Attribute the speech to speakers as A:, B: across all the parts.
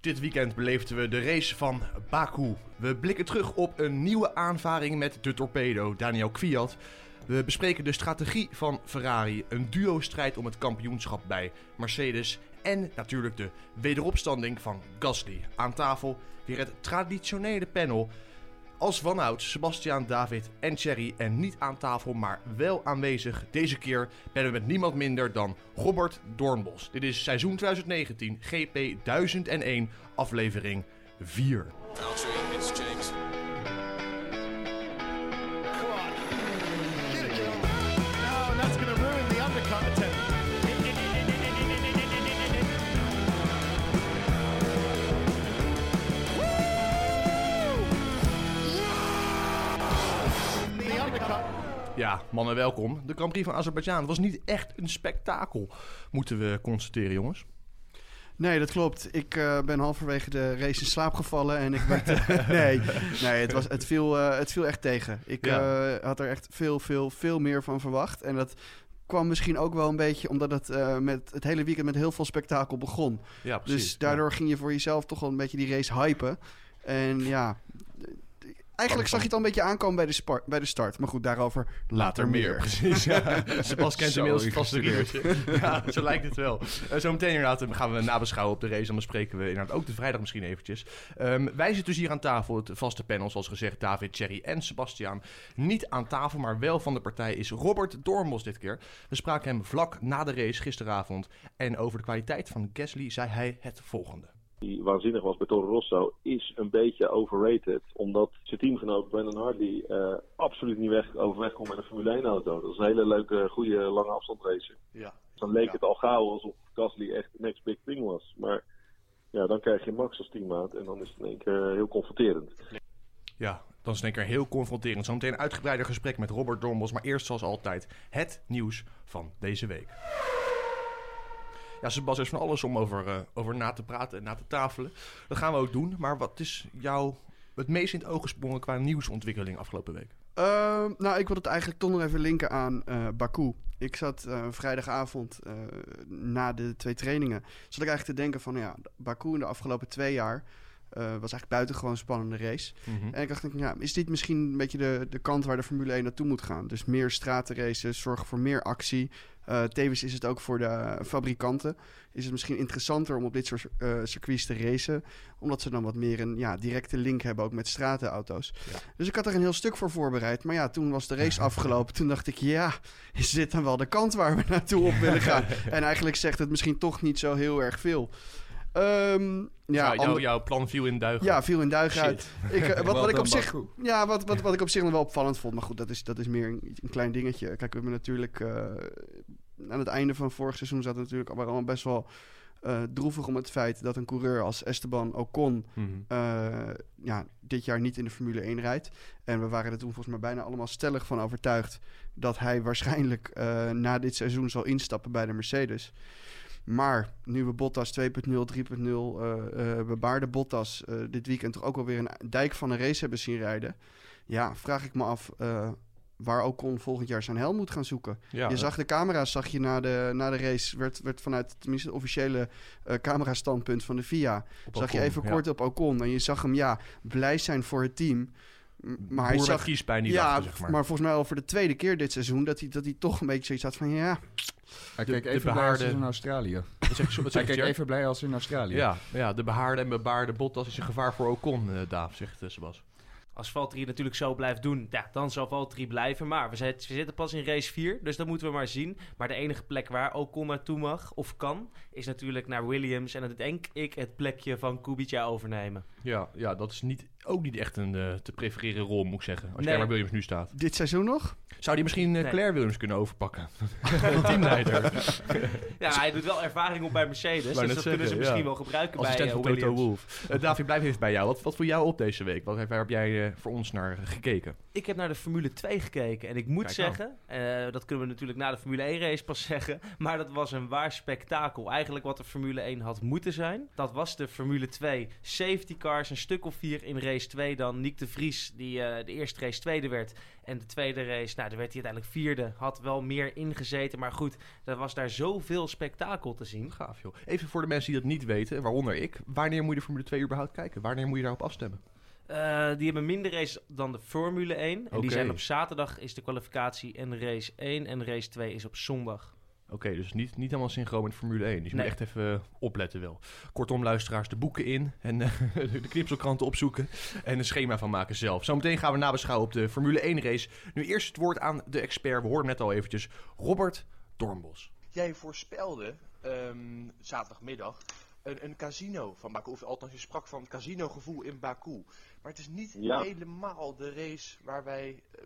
A: Dit weekend beleefden we de race van Baku. We blikken terug op een nieuwe aanvaring met de torpedo, Daniel Kwiat. We bespreken de strategie van Ferrari, een duo-strijd om het kampioenschap bij Mercedes en natuurlijk de wederopstanding van Gasly. Aan tafel weer het traditionele panel. Als vanouds Sebastian, David en Thierry en niet aan tafel, maar wel aanwezig. Deze keer ben we met niemand minder dan Robert Doornbos. Dit is seizoen 2019, GP 1001, aflevering 4. Mannen, welkom. De Grand Prix van Azerbeidzjan was niet echt een spektakel, moeten we constateren, jongens.
B: Nee, dat klopt. Ik eh, ben halverwege de race in slaap gevallen en ik werd... nee, nee het, was, het, viel, eh, het viel echt tegen. Ik
A: Ja.
B: eh, had er echt veel, veel, veel meer van verwacht. En dat kwam misschien ook wel een beetje omdat het met het hele weekend met heel veel spektakel begon.
A: Ja, precies.
B: Dus daardoor ging je voor jezelf toch wel een beetje die race hypen. En ja, eigenlijk zag je het al een beetje aankomen bij de, spar- bij de start. Maar goed, daarover later, meer.
A: Precies. Ja. Sebas kent
C: Zo
A: inmiddels het vaste
C: gestudeerd.
A: riedeltje. Ja, zo lijkt het wel. Eh, Zometeen inderdaad eh, gaan we nabeschouwen op de race. Dan bespreken we inderdaad ook de vrijdag misschien eventjes. Ehm, wij zitten dus hier aan tafel. Het vaste panel, zoals gezegd, David, Thierry en Sebastian. Niet aan tafel, maar wel van de partij is Robert Doornbos dit keer. We spraken hem vlak na de race gisteravond. En over de kwaliteit van Gasly zei hij het volgende.
D: Die waanzinnig was bij Toro Rosso, is een beetje overrated. Omdat zijn teamgenoot Brandon Hartley eh, absoluut niet weg, overweg kon met een Formule 1 auto. Dat is een hele leuke, goede lange afstandsracer.
A: Ja.
D: Dan leek
A: Ja.
D: het al gauw alsof Gasly echt de next big thing was. Maar ja, dan krijg je Max als teammaat en dan is het in één keer heel confronterend.
A: Ja, dan is het een keer heel confronterend. Zometeen een uitgebreider gesprek met Robert Dornbos. Maar eerst zoals altijd het nieuws van deze week. Ja, Sebas, is van alles om over, eh, over na te praten en na te tafelen. Dat gaan we ook doen. Maar wat is jou het meest in het oog gesprongen qua nieuwsontwikkeling afgelopen week?
B: Ehm, nou, ik wil het eigenlijk toch nog even linken aan eh, Baku. Ik zat eh, vrijdagavond na de twee trainingen. Zat ik eigenlijk te denken van, ja, Baku in de afgelopen twee jaar... eh, was eigenlijk buitengewoon spannende race. En ik dacht, ja, is dit misschien een beetje de, de kant waar de Formule 1 naartoe moet gaan? Dus meer stratenraces, zorgen voor meer actie. Eh, tevens is het ook voor de fabrikanten. Is het misschien interessanter om op dit soort eh, circuits te racen. Omdat ze dan wat meer een ja, directe link hebben ook met stratenauto's.
A: Ja.
B: Dus ik had er een heel stuk voor voorbereid. Maar ja, toen was de race afgelopen. Toen dacht ik, ja, is dit dan wel de kant waar we naartoe op willen gaan? en eigenlijk zegt het misschien toch niet zo heel erg veel. Ehm, ja,
A: Ja, jou- jouw plan viel in duigen.
B: ja, viel in duigen uit. Ik, eh, wat, wat ik op zich, ja, wat, wat, wat ik op zich nog wel opvallend vond, maar goed, dat is, dat is meer een, een klein dingetje. Kijk, we hebben natuurlijk eh, aan het einde van vorig seizoen zat het natuurlijk allemaal best wel eh, droevig om het feit dat een coureur als Esteban Ocon
A: Mhm.
B: ja, dit jaar niet in de Formule 1 rijdt. En we waren er toen volgens mij bijna allemaal stellig van overtuigd dat hij waarschijnlijk na dit seizoen zal instappen bij de Mercedes. Maar nu we Bottas 2.0, 3.0, eh eh, we baarde Bottas eh, dit weekend toch ook alweer een dijk van een race hebben zien rijden. Ja, vraag ik me af waar Ocon volgend jaar zijn hel moet gaan zoeken.
A: Ja,
B: je zag de camera's, zag je na de, na de race, werd, werd vanuit tenminste het officiële eh camerastandpunt van de FIA, zag je even
A: ja.
B: kort op Ocon. En je zag hem, ja, blij zijn voor het team. Maar hij zag,
A: kiespijn die
B: ja,
A: dachten, zeg maar.
B: maar volgens mij al voor de tweede keer dit seizoen, dat hij, dat hij toch een beetje zoiets had van, ja,
C: Hij keek
A: de
C: even blij
A: behaarde-
C: als in Australië.
A: Wat zeg je, wat zeg
C: Hij keek even blij als in Australië.
A: Ja, ja, de behaarde en bebaarde Bottas is een gevaar voor Ocon, eh Daaf, zegt eh, Sebas.
E: Als Valtteri natuurlijk zo blijft doen, ja, dan zal Valtteri blijven. Maar we, zijn, we zitten pas in race 4, dus dat moeten we maar zien. Maar de enige plek waar Ocon naartoe mag, of kan, is natuurlijk naar Williams. En dan denk ik het plekje van Kubica overnemen.
A: Ja, ja, dat is niet, ook niet echt een eh, te prefereren rol, moet ik zeggen. Als je
E: Nee.
A: waar Williams nu staat.
B: dit seizoen nog?
A: Zou die misschien eh,
E: Nee.
A: Claire Williams kunnen overpakken? Teamleider.
E: Ja, hij doet wel ervaring op bij Mercedes, dus dat kunnen ze misschien
A: ja.
E: wel gebruiken bij eh,
A: van Toto
E: Williams.
A: Wolff. Eh, David, blijf even bij jou. Wat, wat viel jou op deze week? Wat, waar heb jij voor ons naar gekeken?
E: Ik heb naar de Formule 2 gekeken en ik moet
A: Kijk
E: zeggen, eh, dat kunnen we natuurlijk na de Formule 1 race pas zeggen, maar dat was een waar spektakel. Eigenlijk wat de Formule 1 had moeten zijn. Dat was de Formule 2 safety cars, een stuk of vier in race 2 dan Nick de Vries, die eh, de eerste race tweede werd. En de tweede race, nou, daar werd hij uiteindelijk vierde. Had wel meer ingezeten, maar goed, er was daar zoveel spektakel te zien.
F: Gaaf, joh. Even voor de mensen die dat niet weten, waaronder ik. Wanneer moet je de Formule 2 überhaupt kijken? Wanneer moet je daarop afstemmen?
E: Eh, die hebben minder races dan de Formule 1. En die zijn op zaterdag is de kwalificatie en race 1 en race 2 is op zondag.
F: Oké, dus niet, niet helemaal synchroon met Formule 1. Dus je
E: Nee.
F: moet echt even opletten wel. Kortom, luisteraars, de boeken in en eh, de knipselkranten opzoeken en een schema van maken zelf. Zometeen gaan we nabeschouwen op de Formule 1 race. Nu eerst het woord aan de expert. We hoorden net al eventjes. Robert Dornbos.
A: Jij voorspelde ehm, zaterdagmiddag een, een casino van Baku. Of althans, je sprak van het casinogevoel in Baku. Maar het is niet
D: Ja.
A: helemaal de race waar wij eh,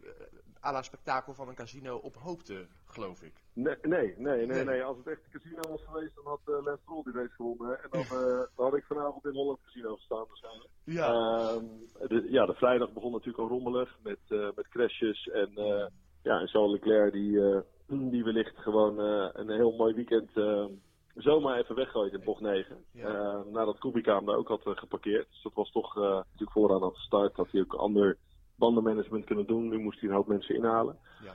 A: à la spektakel van een casino op hoopten, geloof ik.
D: Nee, nee, nee, nee. Als het echt een casino was geweest, dan had uh, Lance Stroll die race gewonnen. En dan, eh, dan had ik vanavond in Holland Casino gestaan waarschijnlijk.
A: Ja.
D: Ehm, de, ja, de vrijdag begon natuurlijk al rommelig met, eh, met crashes. En, eh, ja, en Charles Leclerc die, eh, die wellicht gewoon eh, een heel mooi weekend eh, zomaar even weggooit in bocht 9.
A: Ja.
D: Eh, nadat Kubica hem daar ook had eh, geparkeerd. Dus dat was toch eh, natuurlijk vooraan aan de start. Had hij ook ander bandenmanagement kunnen doen. Nu moest hij een hoop mensen inhalen.
A: Ja.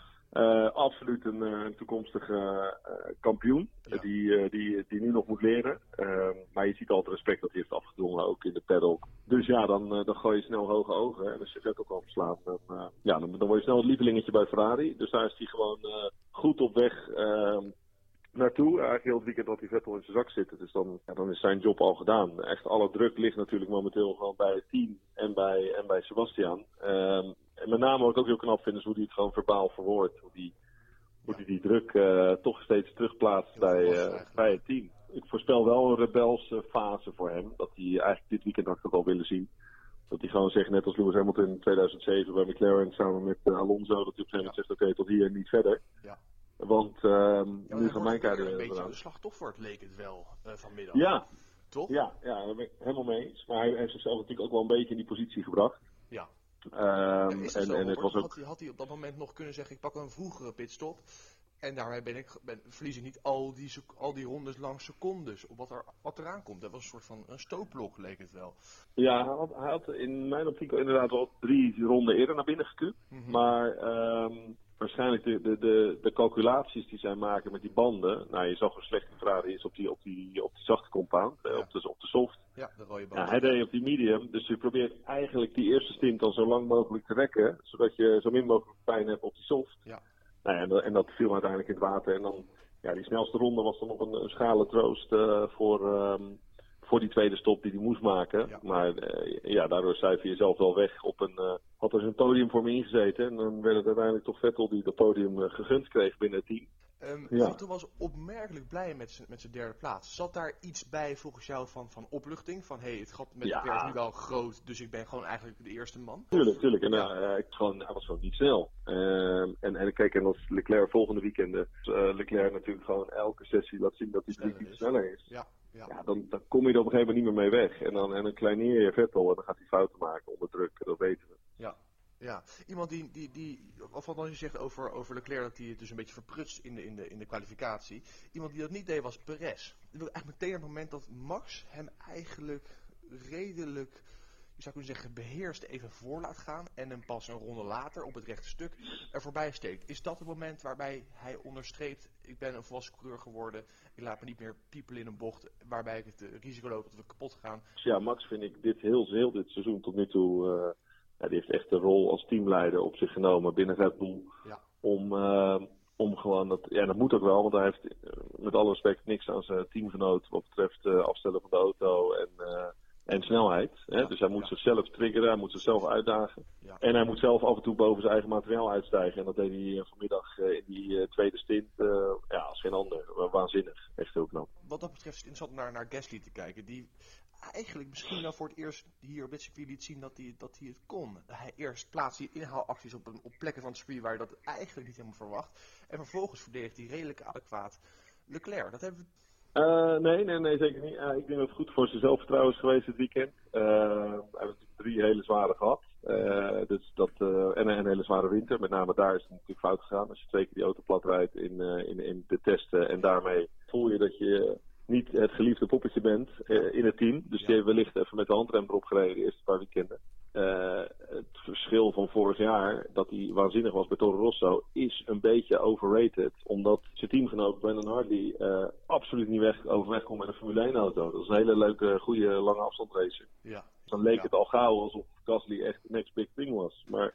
D: Absoluut een, een toekomstige kampioen.
A: Ja.
D: Die, die, die nu nog moet leren. Ehm, maar je ziet al het respect dat hij heeft afgedwongen, ook in de paddock. Dus ja, dan, dan gooi je snel hoge ogen. En als je het ook al dan, eh, ja, dan, dan word je snel het lievelingetje bij Ferrari. Dus daar is hij gewoon goed op weg ehm, naartoe. Eigenlijk heel het weekend had hij Vettel in zijn zak zitten. Dus dan, ja, dan is zijn job al gedaan. Echt alle druk ligt natuurlijk momenteel gewoon bij het team en bij, en bij Sebastian. Ehm, en met name wat ik ook heel knap vind is hoe hij het gewoon verbaal verwoordt. Hoe hij hoe die, die druk eh, toch steeds terugplaatst bij, eh, bij het team. Ik voorspel wel een rebelse fase voor hem. Dat hij eigenlijk dit weekend had ik wel willen zien. Dat hij gewoon zegt, net als Lewis Hamilton in 2007 bij McLaren samen met eh, Alonso, dat hij op een gegeven moment zegt, oké, tot hier en niet verder.
A: Ja.
D: Want ehm,
A: Ja,
D: nu gaan mijn kaarten
A: een beetje de slachtoffer, leek het wel, eh, vanmiddag.
D: Ja,
A: Toch?
D: ja, ja, daar ben ik helemaal mee eens. Maar hij heeft zichzelf natuurlijk ook wel een beetje in die positie gebracht.
A: Ja. Dat
D: en, en het was ook
A: had, hij, had hij op dat moment nog kunnen zeggen, ik pak een vroegere pitstop. En daarmee ben ik, ben, verlies ik niet al die, al die rondes lang secondes op wat, er, wat eraan komt. Dat was een soort van een stootblok, leek het wel.
D: Ja, hij had, hij had in mijn optiek inderdaad wel drie ronden eerder naar binnen gekund.
A: Mhm.
D: Maar ehm, waarschijnlijk de, de, de, de calculaties die zij maken met die banden. Nou, je zag hoe slecht die Ferrari is op die, op die, op die zachte compound,
A: Ja.
D: op, de, op de soft.
A: Ja, de rode band.
D: Ja, hij deed op die medium, dus je probeert eigenlijk die eerste stint dan zo lang mogelijk te rekken. Zodat je zo min mogelijk pijn hebt op die soft.
A: Ja.
D: Nou ja, en, dat, en dat viel uiteindelijk in het water. En dan, ja, die snelste ronde was dan nog een, een schale troost eh, voor, ehm, voor die tweede stop die hij moest maken.
A: Ja.
D: Maar eh, ja, daardoor cijfer je jezelf wel weg op een. eh, had er een podium voor me ingezeten. En dan werd het uiteindelijk toch Vettel die dat podium eh, gegund kreeg binnen het team.
A: Ehm
D: Ja.
A: Was opmerkelijk blij met zijn- met zijn derde plaats. Zat daar iets bij volgens jou van, van opluchting? Van hé, hey, het gat met
D: Ja.
A: Leclerc is nu wel groot, dus ik ben gewoon eigenlijk de eerste man?
D: Tuurlijk, tuurlijk. En eh, ik gewoon, hij was gewoon niet snel. Ehm, en, en kijk, en als Leclerc volgende weekenden, eh, Leclerc natuurlijk gewoon elke sessie laat zien dat hij drie keer
A: is.
D: sneller is.
A: Ja, ja.
D: Ja, dan, dan kom je er op een gegeven moment niet meer mee weg. En dan, en dan kleineer je Vettel en dan gaat hij fouten maken onder druk. Dat weten we.
A: Ja, ja. Iemand die, die, die of wat je zegt over, over Leclerc, dat hij het dus een beetje verprutst in de, in, de, in de kwalificatie. Iemand die dat niet deed was Perez. Dat wil eigenlijk meteen het moment dat Max hem eigenlijk redelijk, je zou kunnen zeggen, beheerst even voor laat gaan. En hem pas een ronde later op het rechte stuk er voorbij steekt. Is dat het moment waarbij hij onderstreept, ik ben een volwassen coureur geworden. Ik laat me niet meer piepelen in een bocht waarbij ik het eh, risico loop dat we kapot gaan.
D: Ja, Max vind ik dit heel, heel dit seizoen tot nu toe. eh, ja, die heeft echt de rol als teamleider op zich genomen binnen Red Bull.
A: Ja.
D: Om, eh, om gewoon dat. Ja, dat moet ook wel, want hij heeft eh, met alle respect niks aan zijn teamgenoot wat betreft eh, afstellen van de auto en, eh, en snelheid. Hè?
A: Ja,
D: Dus hij moet zichzelf triggeren, hij moet zichzelf uitdagen. En hij moet zelf af en toe boven zijn eigen materiaal uitstijgen. En dat deed hij vanmiddag in die tweede stint. ja, als geen ander. Wa- Waanzinnig. Echt heel knap.
A: wat dat betreft is het interessant naar, naar Gasly te kijken. Die eigenlijk misschien wel voor het eerst hier op dit circuit liet zien dat hij, dat hij het kon. Hij eerst plaatst hij inhaalacties op, een, op plekken van het circuit waar je dat eigenlijk niet helemaal verwacht. En vervolgens verdedigt hij redelijk adequaat Leclerc. Dat hebben we...
D: Eh, nee, nee, nee, zeker niet. Eh, ik denk dat het goed voor zijn zelfvertrouwen is geweest dit weekend. Eh, hij heeft drie hele zware gehad. Eh, dus dat, en een hele zware winter. Met name daar is het natuurlijk fout gegaan. Als je twee keer die auto plat rijdt in, in, in de testen. En daarmee voel je dat je niet het geliefde poppetje bent eh, in het team. Dus die heeft wellicht even met de handrem erop gereden de eerste paar weekenden. eh, het verschil van vorig jaar, dat hij waanzinnig was bij Toro Rosso, is een beetje overrated. Omdat zijn teamgenoot Brandon Hartley eh, absoluut niet weg, overweg komt met een Formule 1 auto. Dat is een hele leuke, goede lange afstandsracer.
G: Ja.
D: Dan leek
G: Ja.
D: het al gauw alsof Gasly echt de next big thing was. Maar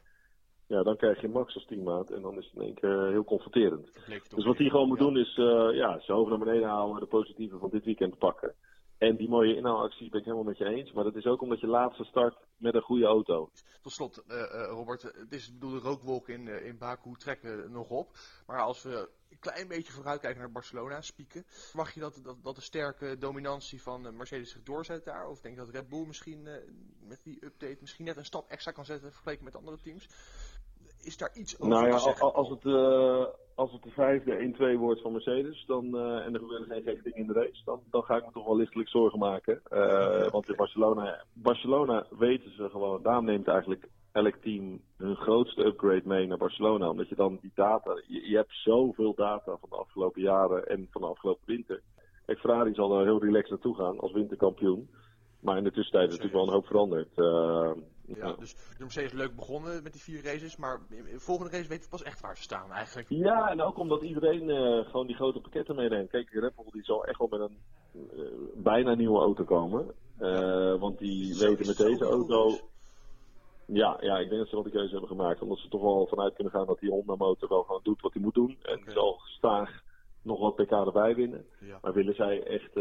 D: ja, dan krijg je Max als teammaat en dan is het in één keer heel confronterend. Dus wat hij gewoon moet
G: Ja.
D: doen is uh, ja, zijn hoofd naar beneden houden, de positieve van dit weekend pakken. En die mooie inhaalacties ben ik helemaal met je eens. Maar dat is ook omdat je laatste start met een goede auto.
G: Tot slot, eh, eh, Robert, het is bedoel, de rookwolken in, eh, in Baku trekken nog op. Maar als we een klein beetje vooruitkijken naar Barcelona, spieken, verwacht je dat, dat, dat de sterke dominantie van Mercedes zich doorzet daar? Of denk je dat Red Bull misschien met die update misschien net een stap extra kan zetten vergeleken met andere teams? Is daar iets over
D: Nou ja,
G: te zeggen?
D: al- als het, eh, als het de vijfde 1-2 wordt van Mercedes dan, eh, en er gebeuren geen gekke dingen in de race, dan, dan ga ik me toch wel lichtelijk zorgen maken. Eh, want in Barcelona, Barcelona weten ze gewoon, daar neemt eigenlijk elk team hun grootste upgrade mee naar Barcelona. Omdat je dan die data, je, je hebt zoveel data van de afgelopen jaren en van de afgelopen winter. Kijk, Ferrari zal er heel relaxed naartoe gaan als winterkampioen. Maar in de tussentijd is natuurlijk wel een hoop veranderd. Eh,
G: Ja, dus de Mercedes leuk begonnen met die vier races, maar de volgende race weten we pas echt waar ze staan eigenlijk.
D: Ja, en ook omdat iedereen eh, gewoon die grote pakketten meeneemt. Kijk, Red Bull die zal echt wel met een eh, bijna nieuwe auto komen. Eh, want die
G: Zo-
D: weten met deze auto...
G: is.
D: Ja, ja, ik denk dat ze wel die keuze hebben gemaakt. Omdat ze toch wel vanuit kunnen gaan dat die Honda motor wel gewoon doet wat hij moet doen. En
G: Oké.
D: zal staag nog wat pk erbij winnen.
G: Ja.
D: Maar willen zij echt,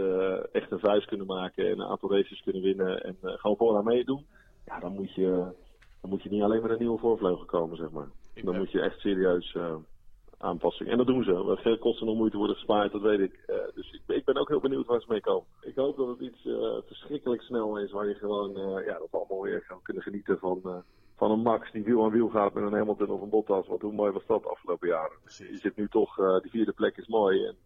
D: echt een vuist kunnen maken en een aantal races kunnen winnen en eh, gewoon vooraan meedoen. Ja, dan moet, je, dan moet je niet alleen met een nieuwe voorvleugel komen, zeg maar. Dan moet je echt serieus eh aanpassing. En dat doen ze. Want veel kosten en moeite worden gespaard, dat weet ik. Eh, dus ik, ben- ik ben ook heel benieuwd waar ze mee komen. Ik hoop dat het iets eh, verschrikkelijk snel is waar je gewoon, ja, dat we allemaal weer gaan kunnen genieten van, van een Max die wiel aan wiel gaat met een Hamilton of een Bottas. Want hoe mooi was dat de afgelopen jaren? Je zit nu toch, eh, die vierde plek is mooi. En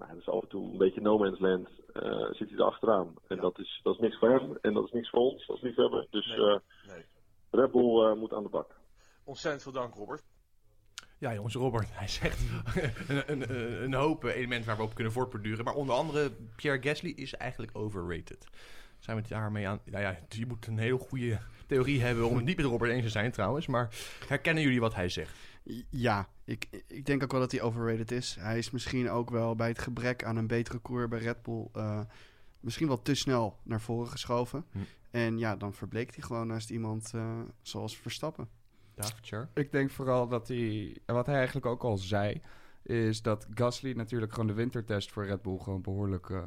D: nou, dat is af en toe een beetje no man's land. eh, zit hij er achteraan. En
G: Ja.
D: dat, is, dat is niks voor hem. En dat is niks voor ons als liefhebber. Dus
G: Nee.
D: eh
G: Nee.
D: Red Bull eh, moet aan de bak.
G: Ontzettend veel dank, Robert.
A: Ja, jongens, Robert, hij zegt een, een, een, een hoop elementen waar we op kunnen voortborduren. Maar onder andere, Pierre Gasly is eigenlijk overrated. Zijn we het daarmee aan... Nou ja, je moet een heel goede theorie hebben om het niet met Robert eens te zijn trouwens. Maar herkennen jullie wat hij zegt?
B: Ja, ik, ik denk ook wel dat hij overrated is. Hij is misschien ook wel bij het gebrek aan een betere coureur bij Red Bull... eh, misschien wel te snel naar voren geschoven.
A: Hm.
B: En ja, dan verbleekt hij gewoon naast iemand eh, zoals Verstappen.
A: Char?
C: Ik denk vooral dat hij, en wat hij eigenlijk ook al zei, is dat Gasly natuurlijk gewoon de wintertest voor Red Bull gewoon behoorlijk, eh,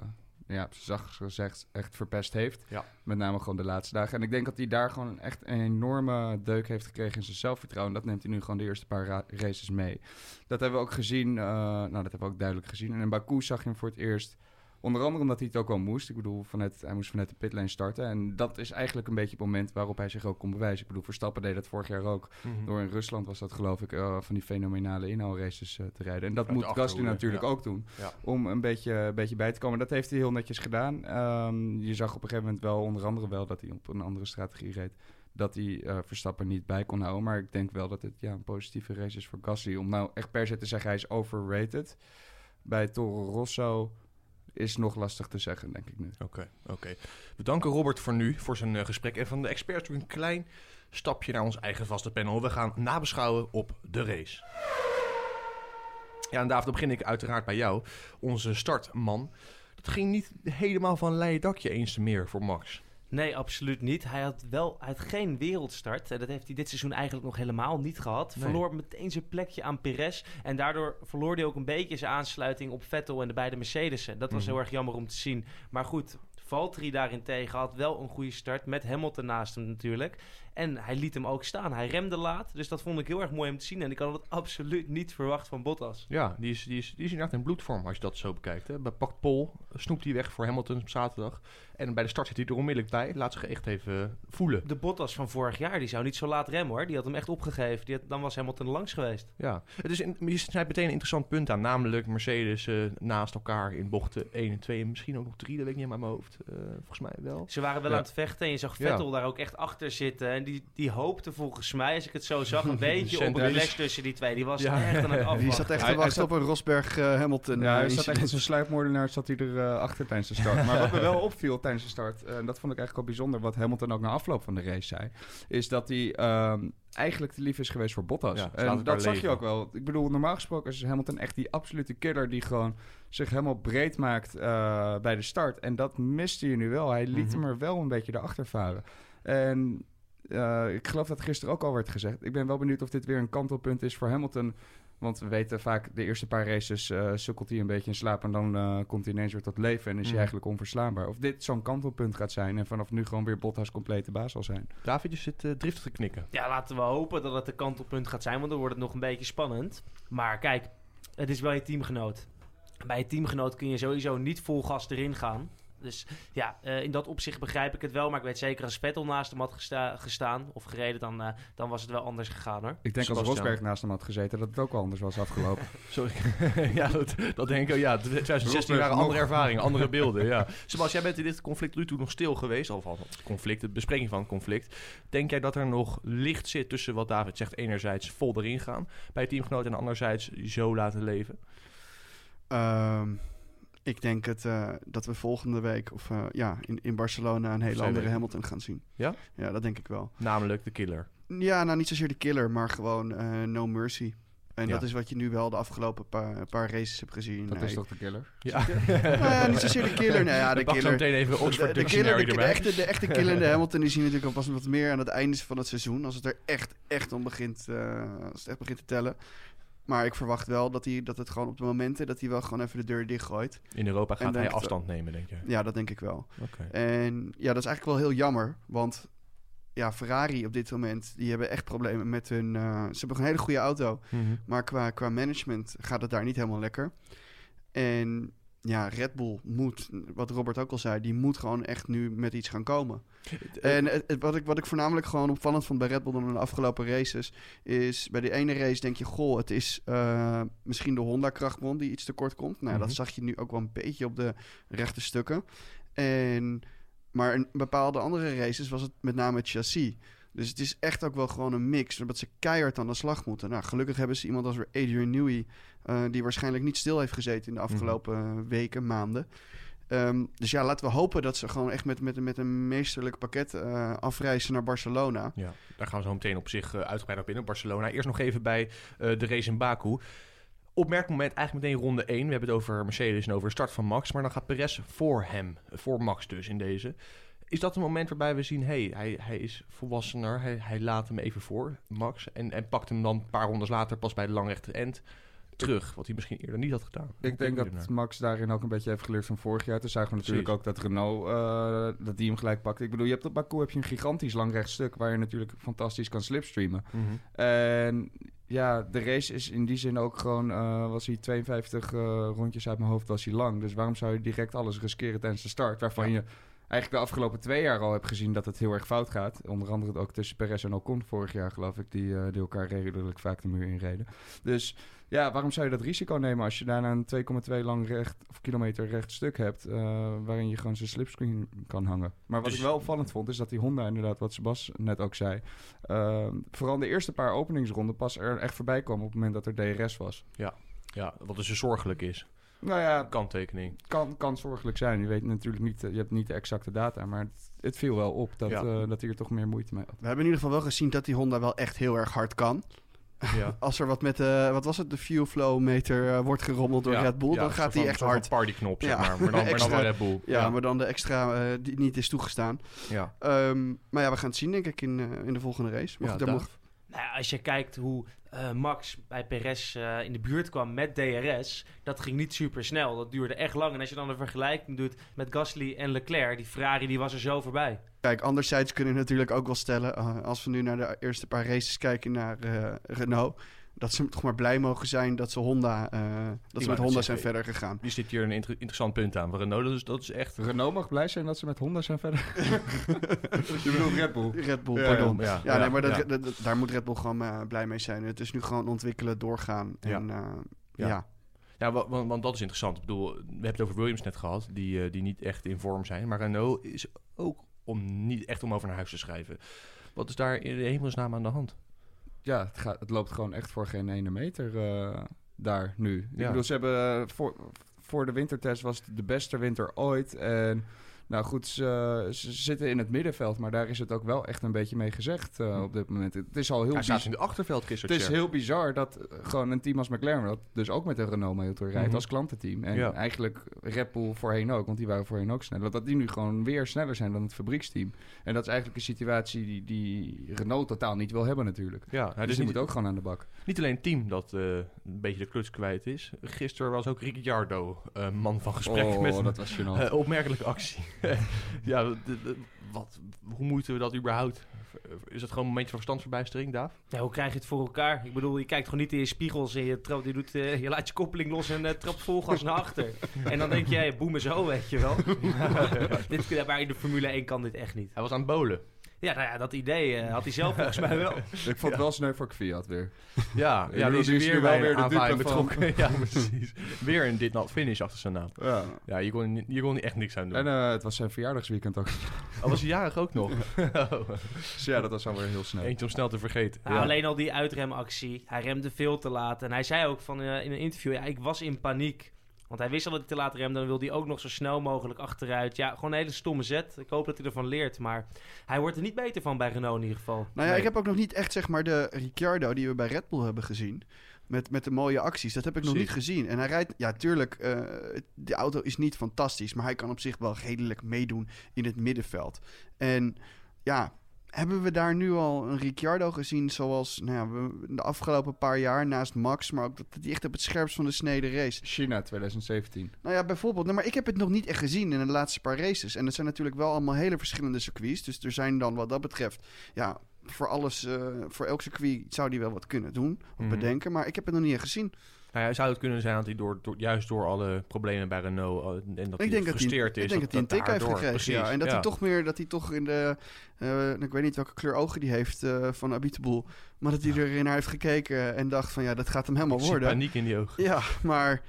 C: ja, zacht gezegd, echt verpest heeft.
A: Ja.
C: Met name gewoon de laatste dagen. En ik denk dat hij daar gewoon echt een enorme deuk heeft gekregen in zijn zelfvertrouwen. Dat neemt hij nu gewoon de eerste paar ra- races mee. Dat hebben we ook gezien, eh, nou dat hebben we ook duidelijk gezien. En in Baku zag je hem voor het eerst. Onder andere omdat hij het ook wel moest. Ik bedoel, vanuit, hij moest vanuit de pitlane starten. En dat is eigenlijk een beetje het moment waarop hij zich ook kon bewijzen. Ik bedoel, Verstappen deed dat vorig jaar ook.
A: Mhm.
C: Door in Rusland was dat geloof ik eh, van die fenomenale inhaalraces eh, te rijden. En dat
A: Uit
C: moet Gasly natuurlijk
A: ja.
C: ook doen.
A: Ja.
C: Om een beetje, een beetje bij te komen. Dat heeft hij heel netjes gedaan. Ehm, je zag op een gegeven moment wel, onder andere wel, dat hij op een andere strategie reed. Dat hij eh, Verstappen niet bij kon houden. Maar ik denk wel dat het ja, een positieve race is voor Gasly. Om nou echt per se te zeggen hij is overrated. Bij Toro Rosso is nog lastig te zeggen, denk ik nu.
A: Oké, oké. We danken Robert voor nu, voor zijn eh, gesprek. En van de experts een klein stapje naar ons eigen vaste panel. We gaan nabeschouwen op de race. Ja, en David, begin ik uiteraard bij jou. Onze startman. Dat ging niet helemaal van leien dakje eens meer voor Max.
E: Nee, absoluut niet. Hij had wel hij had geen wereldstart. En dat heeft hij dit seizoen eigenlijk nog helemaal niet gehad.
A: Nee.
E: Verloor meteen zijn plekje aan Perez. En daardoor verloor hij ook een beetje zijn aansluiting op Vettel en de beide Mercedes'en. Dat was
A: Mhm.
E: heel erg jammer om te zien. Maar goed, Valtteri daarentegen had wel een goede start. Met Hamilton naast hem natuurlijk. En hij liet hem ook staan. Hij remde laat. Dus dat vond ik heel erg mooi om te zien. En ik had het absoluut niet verwacht van Bottas.
A: Ja, die is, die is, die is inderdaad in bloedvorm als je dat zo bekijkt. Hè. Bij pakt Pol, snoept hij weg voor Hamilton op zaterdag. En bij de start zit hij er onmiddellijk bij. Laat zich echt even voelen.
E: De Bottas van vorig jaar, die zou niet zo laat remmen hoor. Die had hem echt opgegeven. Die had- dan was Hamilton langs geweest.
A: Ja, het is in, je snijdt meteen een interessant punt aan. Namelijk Mercedes eh, naast elkaar in bochten 1 en 2 en misschien ook nog 3, dat weet ik niet uit mijn hoofd. Eh, volgens mij wel.
E: Ze waren wel
A: Ja.
E: aan het vechten en je zag
A: Ja.
E: Vettel daar ook echt achter zitten. En die, die hoopte volgens mij, als ik het zo zag, een beetje op een clash tussen die twee. Die was
A: Ja.
E: echt aan het afwachten.
B: Die zat echt
C: Hij-
B: te wachten op een Rosberg eh, Hamilton.
C: Ja, hij
B: eh,
C: zat echt als een sluipmoordenaar zat hij er eh, achter tijdens de start. Maar wat me wel opviel tijdens de start, eh, en dat vond ik eigenlijk wel bijzonder, wat Hamilton ook na afloop van de race zei, is dat hij ehm, eigenlijk te lief is geweest voor Bottas.
A: Ja,
C: en dat zag je ook wel. Ik bedoel, normaal gesproken is Hamilton echt die absolute killer die gewoon zich helemaal breed maakt eh, bij de start. En dat miste je nu wel. Hij liet
A: Mhm.
C: hem er wel een beetje erachter varen. En eh, ik geloof dat gisteren ook al werd gezegd. Ik ben wel benieuwd of dit weer een kantelpunt is voor Hamilton. Want we weten vaak, de eerste paar races eh, sukkelt hij een beetje in slaap... en dan eh, komt hij ineens weer tot leven en is hij
A: Mhm.
C: eigenlijk onverslaanbaar. Of dit zo'n kantelpunt gaat zijn... en vanaf nu gewoon weer Bottas complete baas zal zijn.
A: David, je zit eh, driftig te knikken.
E: Ja, laten we hopen dat het de kantelpunt gaat zijn, want dan wordt het nog een beetje spannend. Maar kijk, het is wel je teamgenoot. Bij je teamgenoot kun je sowieso niet vol gas erin gaan. Dus ja, eh, in dat opzicht begrijp ik het wel. Maar ik weet zeker als Vettel naast hem had gesta- gestaan of gereden, dan, eh, dan was het wel anders gegaan hoor.
C: Ik denk als. Rosberg naast hem had gezeten... dat het ook wel anders was afgelopen.
A: Sorry. ja, dat, dat denk ik ook. Ja, 2016
C: Rosberg
A: waren andere ervaringen, andere beelden. Ja. Sebas, jij bent in dit conflict nu toe nog stil geweest. Of al het conflict, de bespreking van het conflict. Denk jij dat er nog licht zit tussen wat David zegt... enerzijds vol erin gaan bij teamgenoot... en anderzijds zo laten leven?
B: Ehm, ik denk het, eh, dat we volgende week of eh, ja, in, in Barcelona een hele andere Hamilton gaan zien.
A: Ja?
B: Ja, dat denk ik wel.
A: Namelijk de killer.
B: Ja, nou niet zozeer de killer, maar gewoon eh, no mercy. En
A: Ja.
B: dat is wat je nu wel de afgelopen paar, paar races hebt gezien.
C: Dat
B: Nee.
C: is toch de killer?
A: Ja.
B: Nou ja, niet zozeer de killer. Nee, ja, de killer.
A: meteen even Oxford
B: de, de,
A: Dictionary
B: killer, de, echte, de echte killer in de Hamilton die zie je natuurlijk al pas wat meer aan het einde van het seizoen. Als het er echt, echt om begint, eh, als het echt begint te tellen. Maar ik verwacht wel dat, hij, dat het gewoon op de momenten dat hij wel gewoon even de deur dichtgooit.
A: In Europa gaat hij afstand nemen, denk je.
B: Ja, dat denk ik wel. En ja, dat is eigenlijk wel heel jammer. Want ja, Ferrari op dit moment, die hebben echt problemen met hun... eh, ze hebben een hele goede auto.
A: Mhm.
B: Maar qua, qua management gaat het daar niet helemaal lekker. En ja, Red Bull moet, wat Robert ook al zei, die moet gewoon echt nu met iets gaan komen. En het, het- wat, ik, wat ik voornamelijk gewoon opvallend vond bij Red Bull dan in de afgelopen races, is bij de ene race denk je, goh, het is eh, misschien de Honda-krachtbron die iets tekort komt. Nou,
A: Mhm.
B: dat zag je nu ook wel een beetje op de rechte stukken. En, maar in bepaalde andere races was het met name het chassis. Dus het is echt ook wel gewoon een mix, zodat ze keihard aan de slag moeten. Nou, gelukkig hebben ze iemand als weer Adrian Newey, eh, die waarschijnlijk niet stil heeft gezeten in de afgelopen eh, weken, maanden. Ehm, dus ja, laten we hopen dat ze gewoon echt met, met, met een meesterlijk pakket eh, afreizen naar Barcelona.
A: Ja, daar gaan we zo meteen op zich uitgebreid op in, Barcelona. Eerst nog even bij de race in Baku. Opmerkelijk moment, eigenlijk meteen ronde 1. We hebben het over Mercedes en over de start van Max. Maar dan gaat Perez voor hem, voor Max dus in deze. Is dat een moment waarbij we zien, hey, hij, hij is volwassener, hij, hij laat hem even voor, Max. En, en pakt hem dan een paar rondes later pas bij de langrechte end terug. Wat hij misschien eerder niet had gedaan.
C: Ik denk dat? Max daarin ook een beetje heeft geleerd van vorig jaar. Toen zagen we natuurlijk
A: Precies.
C: ook dat Renault eh, dat die hem gelijk pakte. Ik bedoel, je hebt op Baku heb je een gigantisch lang rechtstuk waar je natuurlijk fantastisch kan slipstreamen.
A: Mhm.
C: En ja, de race is in die zin ook gewoon, eh, was hij 52 eh, rondjes uit mijn hoofd, was hij lang. Dus waarom zou je direct alles riskeren tijdens de start? Waarvan
A: Ja.
C: je eigenlijk de afgelopen twee jaar al hebt gezien dat het heel erg fout gaat. Onder andere ook tussen Perez en Ocon vorig jaar, geloof ik, die, eh, die elkaar redelijk vaak de muur inreden. Dus ja, waarom zou je dat risico nemen als je daarna een 2,2 lang recht, of kilometer recht stuk hebt, eh, waarin je gewoon zijn slipscreen kan hangen. Maar wat
A: Dus-
C: ik wel opvallend vond, is dat die Honda inderdaad, wat Sebas net ook zei, eh, vooral de eerste paar openingsronden pas er echt voorbij kwam op het moment dat er DRS was.
A: Ja, wat dus zorgelijk is.
C: Nou ja,
A: Kanttekening.
C: kan, kan zorgelijk zijn. Je weet natuurlijk niet, eh, je hebt niet de exacte data, maar het, het viel wel op dat,
A: Ja.
C: eh, dat hij er toch meer moeite mee had.
B: We hebben in ieder geval wel gezien dat die Honda wel echt heel erg hard kan.
A: Ja.
B: Als er wat met de, wat was het, de fuel flow meter eh, wordt gerommeld door
A: Ja,
B: Red Bull,
A: ja,
B: dan gaat hij echt hard.
A: partyknop, zeg
B: Ja,
A: maar. Maar dan, maar dan Red Bull.
B: Ja, maar dan de extra eh, die niet is toegestaan.
A: ja.
B: Ehm, maar ja, we gaan het zien denk ik in, eh, in de volgende race. Maar goed, daar.
E: Nou als je kijkt hoe eh, Max bij Perez eh, in de buurt kwam met DRS, dat ging niet super snel. Dat duurde echt lang. En als je dan een vergelijking doet met Gasly en Leclerc, die Ferrari die was er zo voorbij.
B: Kijk, anderzijds kunnen we natuurlijk ook wel stellen, eh, als we nu naar de eerste paar races kijken naar Renault, dat ze toch maar blij mogen zijn dat ze Honda, eh, dat ze met Honda
A: zeggen,
B: zijn verder gegaan.
A: Die zit hier een inter- interessant punt aan. Renault, dat is, dat is echt...
C: Renault mag blij zijn dat ze met Honda zijn verder. je bedoelt Red Bull.
B: Red Bull,
A: Ja,
B: pardon.
A: ja,
B: Ja,
A: ja,
B: nee, maar dat,
A: ja.
B: dat- dat- daar moet Red Bull gewoon eh, blij mee zijn. Het is nu gewoon ontwikkelen, doorgaan.
A: Ja.
B: En eh,
A: Ja.
B: ja.
A: Ja, wa- want, want dat is interessant. Ik bedoel, we hebben het over Williams net gehad, die, die niet echt in vorm zijn. Maar Renault is ook om, niet echt om over naar huis te schrijven. Wat is daar in de hemelsnaam aan de hand?
C: Ja, het, gaat, het loopt gewoon echt voor geen ene meter eh, daar nu. Ik
A: Ja.
C: bedoel, ze hebben eh, voor, voor de wintertest was het de beste winter ooit. En nou goed, ze, ze zitten in het middenveld, maar daar is het ook wel echt een beetje mee gezegd eh, op dit moment. Het is al heel
A: Hij
C: bizar.
A: staat in de achterveld, Christophe.
C: Het is heel bizar dat eh, gewoon een team als McLaren, dat dus ook met een Renault motor rijdt
A: Mhm.
C: als klantenteam. En
A: Ja.
C: eigenlijk Red Bull voorheen ook, want die waren voorheen ook sneller. Dat die nu gewoon weer sneller zijn dan het fabrieksteam. En dat is eigenlijk een situatie die, die Renault totaal niet wil hebben natuurlijk.
A: Ja, nou,
C: dus
A: dus
C: die moet ook gewoon aan de bak.
A: niet alleen het team dat eh, een beetje de kluts kwijt is. Gisteren was ook Ricciardo man van gesprek
C: oh,
A: met een
C: dat was
A: eh, opmerkelijke actie. ja, wat, hoe moeten we dat überhaupt? Is het gewoon een momentje van verstandsverbijstering, Daaf?
E: Ja, hoe krijg je het voor elkaar? Ik bedoel, je kijkt gewoon niet in je spiegels en je, trapt, je, doet, eh, je laat je koppeling los en eh, trapt vol gas naar achter. En dan denk je, hey, boem en zo, weet je wel. dit, maar in de Formule 1 kan dit echt niet.
A: Hij was aan het bolen.
E: Ja, nou ja, dat idee eh, had hij zelf volgens mij wel.
C: Ik vond het wel sneu voor Kvyat weer.
A: Ja, ja die is
C: die is
A: weer
C: wel weer de dupe
A: betrokken. ja, precies. Weer een dit not finish achter zijn naam.
C: Ja.
A: Ja, je kon, niet- je kon echt niks aan doen.
C: En eh, het was zijn verjaardagsweekend ook.
A: Al was hij jarig ook nog.
C: Dus ja, dat was alweer heel snel.
A: Eentje om snel te vergeten.
E: Nou, Alleen al die uitremactie. Hij remde veel te laat. En hij zei ook van, eh, in een interview, ja, ik was in paniek. Want hij wist al dat hij te laat remde. Dan wilde hij ook nog zo snel mogelijk achteruit. Ja, gewoon een hele stomme zet. Ik hoop dat hij ervan leert. Maar hij wordt er niet beter van bij Renault in ieder geval.
B: Nou ja,
A: Nee.
B: ik heb ook nog niet echt zeg maar de Ricciardo die we bij Red Bull hebben gezien. Met, met de mooie acties. Dat heb ik nog niet gezien. En hij rijdt, ja, tuurlijk, eh, de auto is niet fantastisch. Maar hij kan op zich wel redelijk meedoen in het middenveld. En ja, hebben we daar nu al een Ricciardo gezien zoals nou ja, we de afgelopen paar jaar naast Max. Maar ook dat hij echt op het scherpst van de snede race.
C: China 2017.
B: Nou ja, bijvoorbeeld. Nou, maar ik heb het nog niet echt gezien in de laatste paar races. En het zijn natuurlijk wel allemaal hele verschillende circuits. Dus er zijn dan wat dat betreft, ja, voor alles, eh, voor elk circuit zou die wel wat kunnen doen of
A: Mhm.
B: bedenken. Maar ik heb het nog niet echt gezien.
A: Nou ja, zou het kunnen zijn dat hij door, door, juist door alle problemen bij Renault en dat
B: ik
A: hij gefrustreerd is.
B: ik denk dat hij een tik heeft gekregen.
A: Precies,
B: Ja. En dat
A: ja.
B: hij toch meer, dat hij toch in de, eh, ik weet niet welke kleur ogen die heeft eh, van Abiteboel. Maar dat hij erin naar heeft gekeken en dacht van ja, dat gaat hem helemaal worden.
A: paniek in die ogen.
B: Ja, maar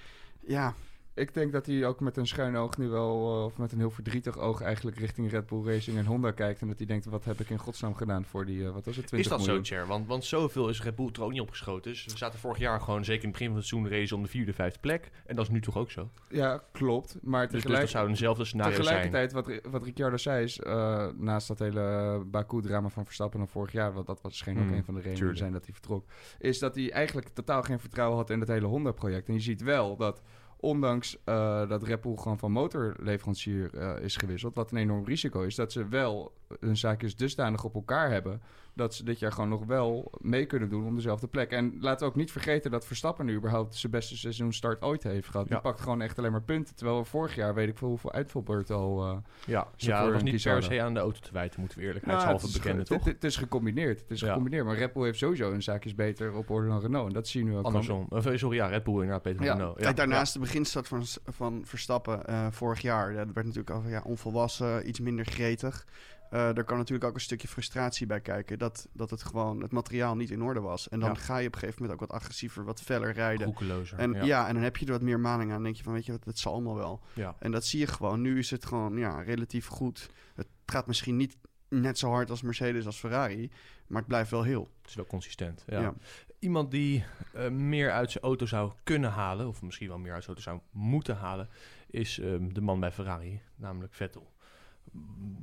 B: ja,
C: Ik denk dat hij ook met een schuin oog nu wel, eh, of met een heel verdrietig oog eigenlijk richting Red Bull Racing en Honda kijkt. En dat hij denkt, wat heb ik in godsnaam gedaan voor die, eh, wat was het, 20
A: Is dat zo? Cher? Want, want zoveel is Red Bull er ook niet opgeschoten. Dus we zaten vorig jaar gewoon, zeker in het begin van het seizoen, race om de vierde, vijfde plek. En dat is nu toch ook zo?
C: Ja, klopt. Maar
A: Dus, dus
C: tegelijk,
A: dat zou eenzelfde scenario zijn.
C: tegelijkertijd, wat, wat Ricciardo zei is, eh, naast dat hele Baku-drama van Verstappen van vorig jaar, want dat was scheen ook
A: Hmm,
C: een van de redenen
A: tuurlijk.
C: zijn dat hij vertrok, is dat hij eigenlijk totaal geen vertrouwen had in het hele Honda-project. En je ziet wel dat ondanks eh, dat Red gewoon van motorleverancier eh, is gewisseld, wat een enorm risico is, dat ze wel hun zaakjes dusdanig op elkaar hebben dat ze dit jaar gewoon nog wel mee kunnen doen om dezelfde plek. En laten we ook niet vergeten dat Verstappen nu überhaupt zijn beste seizoenstart ooit heeft gehad. Die
A: Ja.
C: pakt gewoon echt alleen maar punten, terwijl we vorig jaar weet ik veel hoeveel uitvalbeurten al... eh,
A: Ja,
C: Ze
A: ja dat was
C: een
A: niet per se aan de auto te wijten, moeten we
C: nou,
A: eerlijkheidshalve
C: het is
A: bekennen, toch?
C: Het, het is gecombineerd. Het is
A: Ja.
C: gecombineerd. Maar Red Bull heeft sowieso hun zaakjes beter op orde dan Renault. En dat zie je nu ook.
A: Andersom. Eh, sorry, ja, Red Bull inderdaad, Peter
B: Ja,
A: van Renault.
B: kijk, daarnaast de beginstart van, van Verstappen eh, vorig jaar. Ja, dat werd natuurlijk al ja, onvolwassen, iets minder gretig. Eh er kan natuurlijk ook een stukje frustratie bij kijken. Dat, dat het gewoon het materiaal niet in orde was. En dan
A: Ja.
B: ga je op een gegeven moment ook wat agressiever, wat feller rijden. En
A: ja.
B: ja. en dan heb je er wat meer maling aan. Dan denk je van, weet je wat, dat zal allemaal wel.
A: Ja.
B: En dat zie je gewoon. Nu is het gewoon ja, relatief goed. Het gaat misschien niet net zo hard als Mercedes als Ferrari. Maar het blijft wel heel.
A: Het is wel consistent. Ja.
B: Ja.
A: Iemand die eh, meer uit zijn auto zou kunnen halen, of misschien wel meer uit zijn auto zou moeten halen, is ehm, de man bij Ferrari, namelijk Vettel.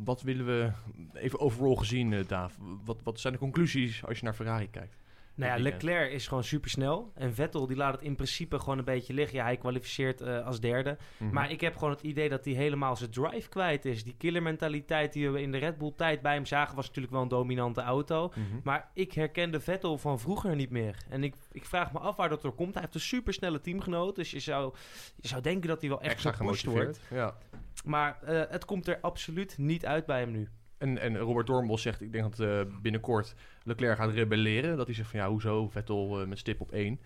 A: Wat willen we, even overal gezien, eh Daaf, wat, wat zijn de conclusies als je naar Ferrari kijkt?
E: Nou ja. Leclerc is gewoon super snel. En Vettel die laat het in principe gewoon een beetje liggen. Ja, hij kwalificeert eh, als derde.
A: Mhm.
E: Maar ik heb gewoon het idee dat hij helemaal zijn drive kwijt is. Die killermentaliteit die we in de Red Bull tijd bij hem zagen... was natuurlijk wel een dominante auto.
A: Mhm.
E: Maar ik herken de Vettel van vroeger niet meer. En ik, ik vraag me af waar dat door komt. Hij heeft een supersnelle teamgenoot. Dus je zou, je zou denken dat hij wel echt
A: Extra
E: gepusht wordt.
A: Ja.
E: Maar eh, het komt er absoluut niet uit bij hem nu.
A: En, en Robert Doornbos zegt, ik denk dat eh, binnenkort Leclerc gaat rebelleren. Dat hij zegt van ja, hoezo Vettel eh, met stip op één.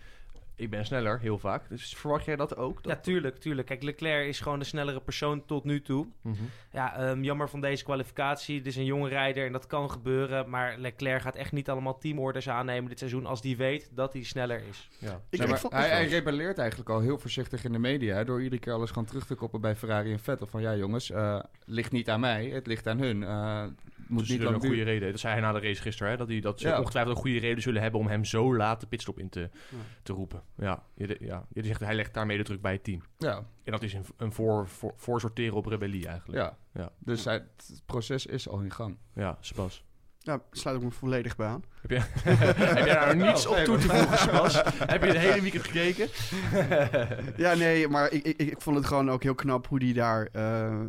A: Ik ben sneller, heel vaak. Dus verwacht jij dat ook? Dat-
E: Ja, tuurlijk, tuurlijk. Kijk, Leclerc is gewoon de snellere persoon tot nu toe.
A: Mhm.
E: Ja, ehm, jammer van deze kwalificatie. Het is een jonge rijder en dat kan gebeuren. Maar Leclerc gaat echt niet allemaal teamorders aannemen dit seizoen... als die weet dat hij sneller is.
A: Ja.
B: Ik,
C: Ja,
B: ik
C: maar
B: vond-
C: hij, hij rebelleert eigenlijk al heel voorzichtig in de media. Door iedere keer alles gewoon terug te koppelen bij Ferrari en Vettel. Van ja jongens, eh ligt niet aan mij, het ligt aan hun. Eh, moet
A: Dus
C: niet lang
A: een goede
C: duren.
A: reden. Dat zei hij na de race gisteren. Hè? Dat, hij, dat ze
C: Ja.
A: ongetwijfeld een goede reden zullen hebben om hem zo laat de pitstop in te, te roepen. Ja, je, de- ja. je zegt hij legt daarmee de druk bij het team.
C: Ja,
A: En dat is een, een voor, voor, voorsorteren op rebellie eigenlijk.
C: ja.
A: Ja.
C: Dus hij, het proces is al in gang.
A: Ja, Spas.
B: ja, sluit ik me volledig bij aan.
A: Heb, je, heb jij daar niets op toe te voegen, Spas? heb je het hele weekend gekeken?
B: Ja, nee, maar ik, ik, ik vond het gewoon ook heel knap hoe die daar... eh,